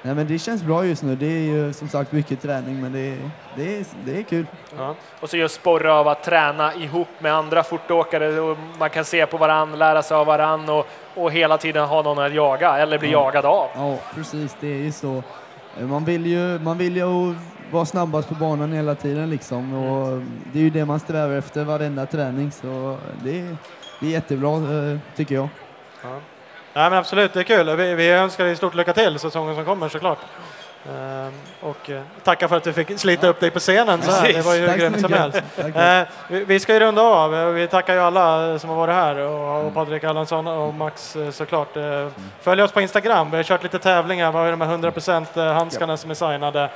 nej, men det känns bra just nu. Det är ju som sagt mycket träning men det, det, är, det är kul. ja. Och så just sporra av att träna ihop med andra fortåkare och man kan se på varann, lära sig av varann och, och hela tiden ha någon att jaga eller bli Ja. jagad av. Ja precis, det är ju så. Man vill ju, man vill ju vara snabbast på banan hela tiden liksom. Och det är ju det man strävar efter varenda träning så det är, det är jättebra eh, tycker jag. Nej, men absolut, det är kul. Vi, vi önskar dig stort lycka till säsongen som kommer såklart. Ehm, och eh, tacka för att du fick slita upp dig på scenen. Så här. Det var ju så grymt som helst. Tack. Eh, vi, vi ska ju runda av. Eh, Vi tackar ju alla som har varit här och, och Patrik Erlandsson och Max eh, såklart. Eh, Följ oss på Instagram. Vi har kört lite tävlingar. Vi har ju de här 100% handskarna som är signade.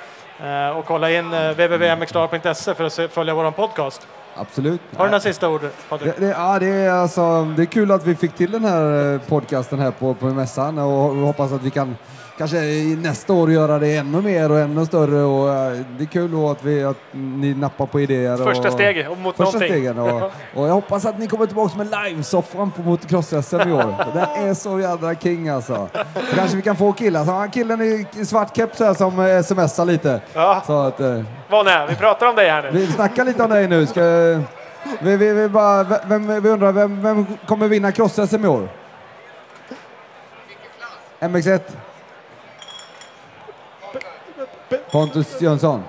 Eh, och kolla in eh, www.mxstar.se för att se, följa vår podcast. Absolut. Har du några sista ord Patrik? Det, det, ja, det, är alltså, det är kul att vi fick till den här eh, podcasten här på, på mässan och hoppas att vi kan kanske i nästa år göra det ännu mer och ännu större. Och, eh, det är kul att, vi, att ni nappar på idéer. Första steget och mot Första någonting. stegen. Och, och jag hoppas att ni kommer tillbaka med livesoffan på motocross-SM i år. Det är så jädra king alltså. Så kanske vi kan få killar. Så killen i svart keps här som eh, smsar lite. Ja, Så att, eh, är? Vi pratar om dig här nu. vi snackar lite om dig nu. Ska, vi, vi, vi, bara, vem, vi undrar, vem, vem kommer vinna cross-SM i år? MX1? Pontus Jönsson?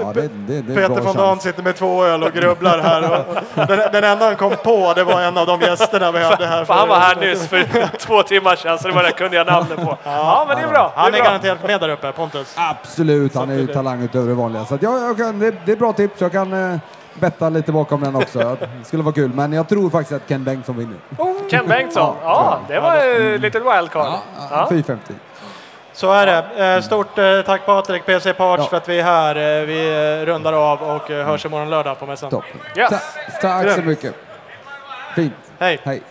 Ja, det, det, det är Peter von. Dahn sitter med två öl och grubblar här. Och den, den enda han kom på det var en av de gästerna vi hade här. För han var här nyss för två timmar sedan, så det var det kunde jag namnet på. Ja, men det är bra. Det Han är bra. garanterat med där uppe, Pontus. Absolut, han är ju talang utöver det vanliga. Så att jag, jag kan, det, det är bra tips. Jag kan eh, betta lite bakom den också. Det skulle vara kul. Men jag tror faktiskt att Ken Bengtsson vinner. Ken Bengtsson. Ja, det var ett litet wildcard. Ja. 450. Så är det. Eh, Stort eh, tack Patrik, PC Parts, Ja. för att vi är här. Eh, Vi rundar av och hörs imorgon lördag på mässan. Yes. Ta, tack så mycket. Fint. Hej! Hej.